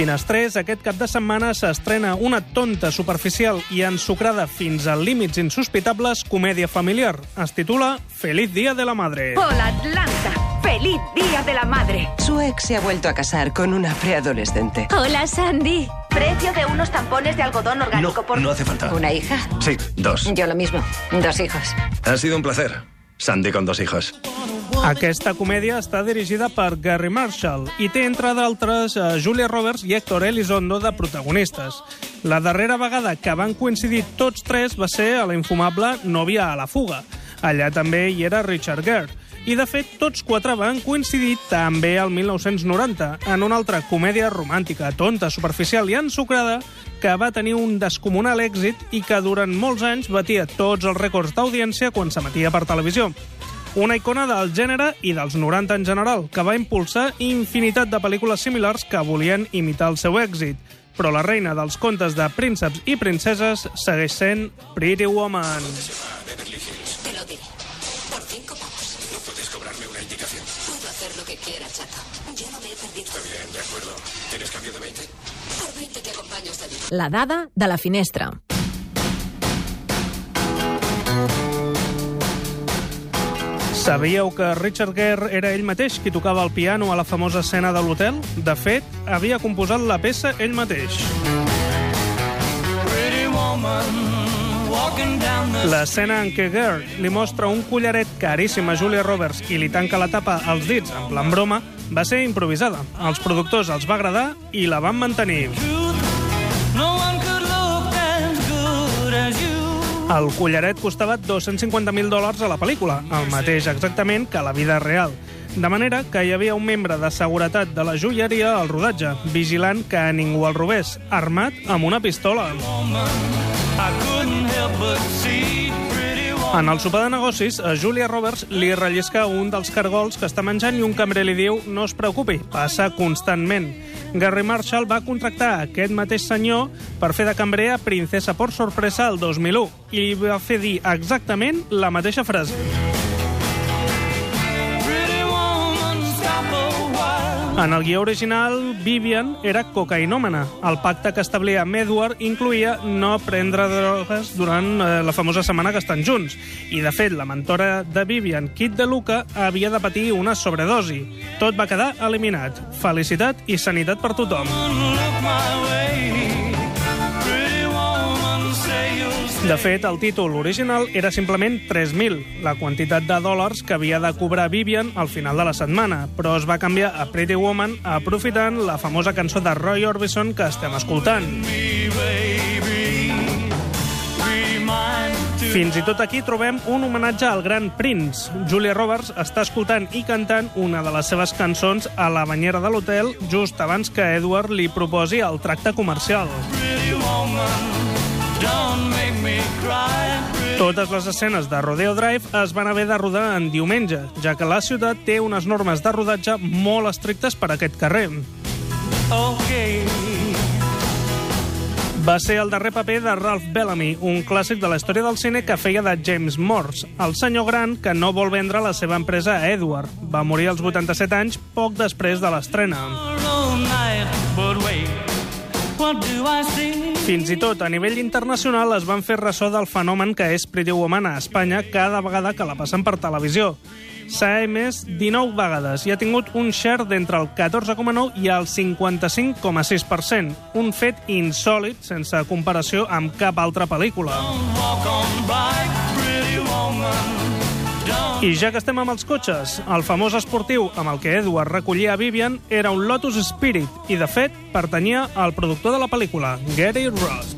Finestrés, aquest cap de setmana s'estrena una tonta, superficial i ensucrada fins a límits insospitables comèdia familiar. Es titula Feliz Día de la Madre. Hola, Atlanta. ¡Feliz Día de la Madre! Su ex se ha vuelto a casar con una preadolescente. Hola, Sandy. Precio de unos tampones de algodón orgánico No, por... no hace falta. ¿Una hija? Sí, dos. Yo lo mismo. Dos hijos. Ha sido un placer. Sandy con dos hijos. Aquesta comèdia està dirigida per Gary Marshall i té, entre d'altres, a Julia Roberts i Héctor Elizondo de protagonistes. La darrera vegada que van coincidir tots tres va ser a la infumable Nòvia a la fuga. Allà també hi era Richard Gere. I, de fet, tots quatre van coincidir també al 1990 en una altra comèdia romàntica, tonta, superficial i ensucrada que va tenir un descomunal èxit i que durant molts anys batia tots els rècords d'audiència quan s'emetia per televisió. Una icona del gènere i dels 90 en general, que va impulsar infinitat de pel·lícules similars que volien imitar el seu èxit. Però la reina dels contes de prínceps i princeses segueix sent Pretty Woman. Cobrarme una indicación. Puedo hacer lo que quiera, chato. Yo no me he perdido. Está bien, de acuerdo. ¿Tienes cambio de 20? Por 20 te acompaño hasta allí. La dada de la finestra. Sabíeu que Richard Gere era ell mateix qui tocava el piano a la famosa escena de l'hotel? De fet, havia composat la peça ell mateix. L'escena en què Gere li mostra un collaret caríssim a Julia Roberts i li tanca la tapa als dits en plan broma va ser improvisada. Els productors els va agradar i la van mantenir. El collaret costava 250.000 dòlars a la pel·lícula, el mateix exactament que a la vida real. De manera que hi havia un membre de seguretat de la joieria al rodatge, vigilant que ningú el robés, armat amb una pistola. En el sopar de negocis, a Julia Roberts li rellisca un dels cargols que està menjant i un cambrer li diu no es preocupi, passa constantment. Gary Marshall va contractar aquest mateix senyor per fer de cambrer a Princesa por sorpresa el 2001 i li va fer dir exactament la mateixa frase. En el guió original, Vivian era cocainòmana. El pacte que establia amb Edward incluïa no prendre drogues durant eh, la famosa setmana que estan junts. I, de fet, la mentora de Vivian, Kit de Luca, havia de patir una sobredosi. Tot va quedar eliminat. Felicitat i sanitat per tothom. De fet, el títol original era simplement 3.000, la quantitat de dòlars que havia de cobrar Vivian al final de la setmana, però es va canviar a Pretty Woman aprofitant la famosa cançó de Roy Orbison que estem escoltant. Fins i tot aquí trobem un homenatge al gran Prince. Julia Roberts està escoltant i cantant una de les seves cançons a la banyera de l'hotel just abans que Edward li proposi el tracte comercial. Totes les escenes de Rodeo Drive es van haver de rodar en diumenge, ja que la ciutat té unes normes de rodatge molt estrictes per a aquest carrer. Va ser el darrer paper de Ralph Bellamy, un clàssic de la història del cine que feia de James Morse, el senyor gran que no vol vendre la seva empresa a Edward. Va morir als 87 anys, poc després de l'estrena. Fins i tot a nivell internacional es van fer ressò del fenomen que és Pretty Woman a Espanya cada vegada que la passen per televisió. S'ha emès 19 vegades i ha tingut un share d'entre el 14,9 i el 55,6%, un fet insòlid sense comparació amb cap altra pel·lícula. I ja que estem amb els cotxes, el famós esportiu amb el que Edward recollia a Vivian era un Lotus Spirit i, de fet, pertanyia al productor de la pel·lícula, Gary Ross.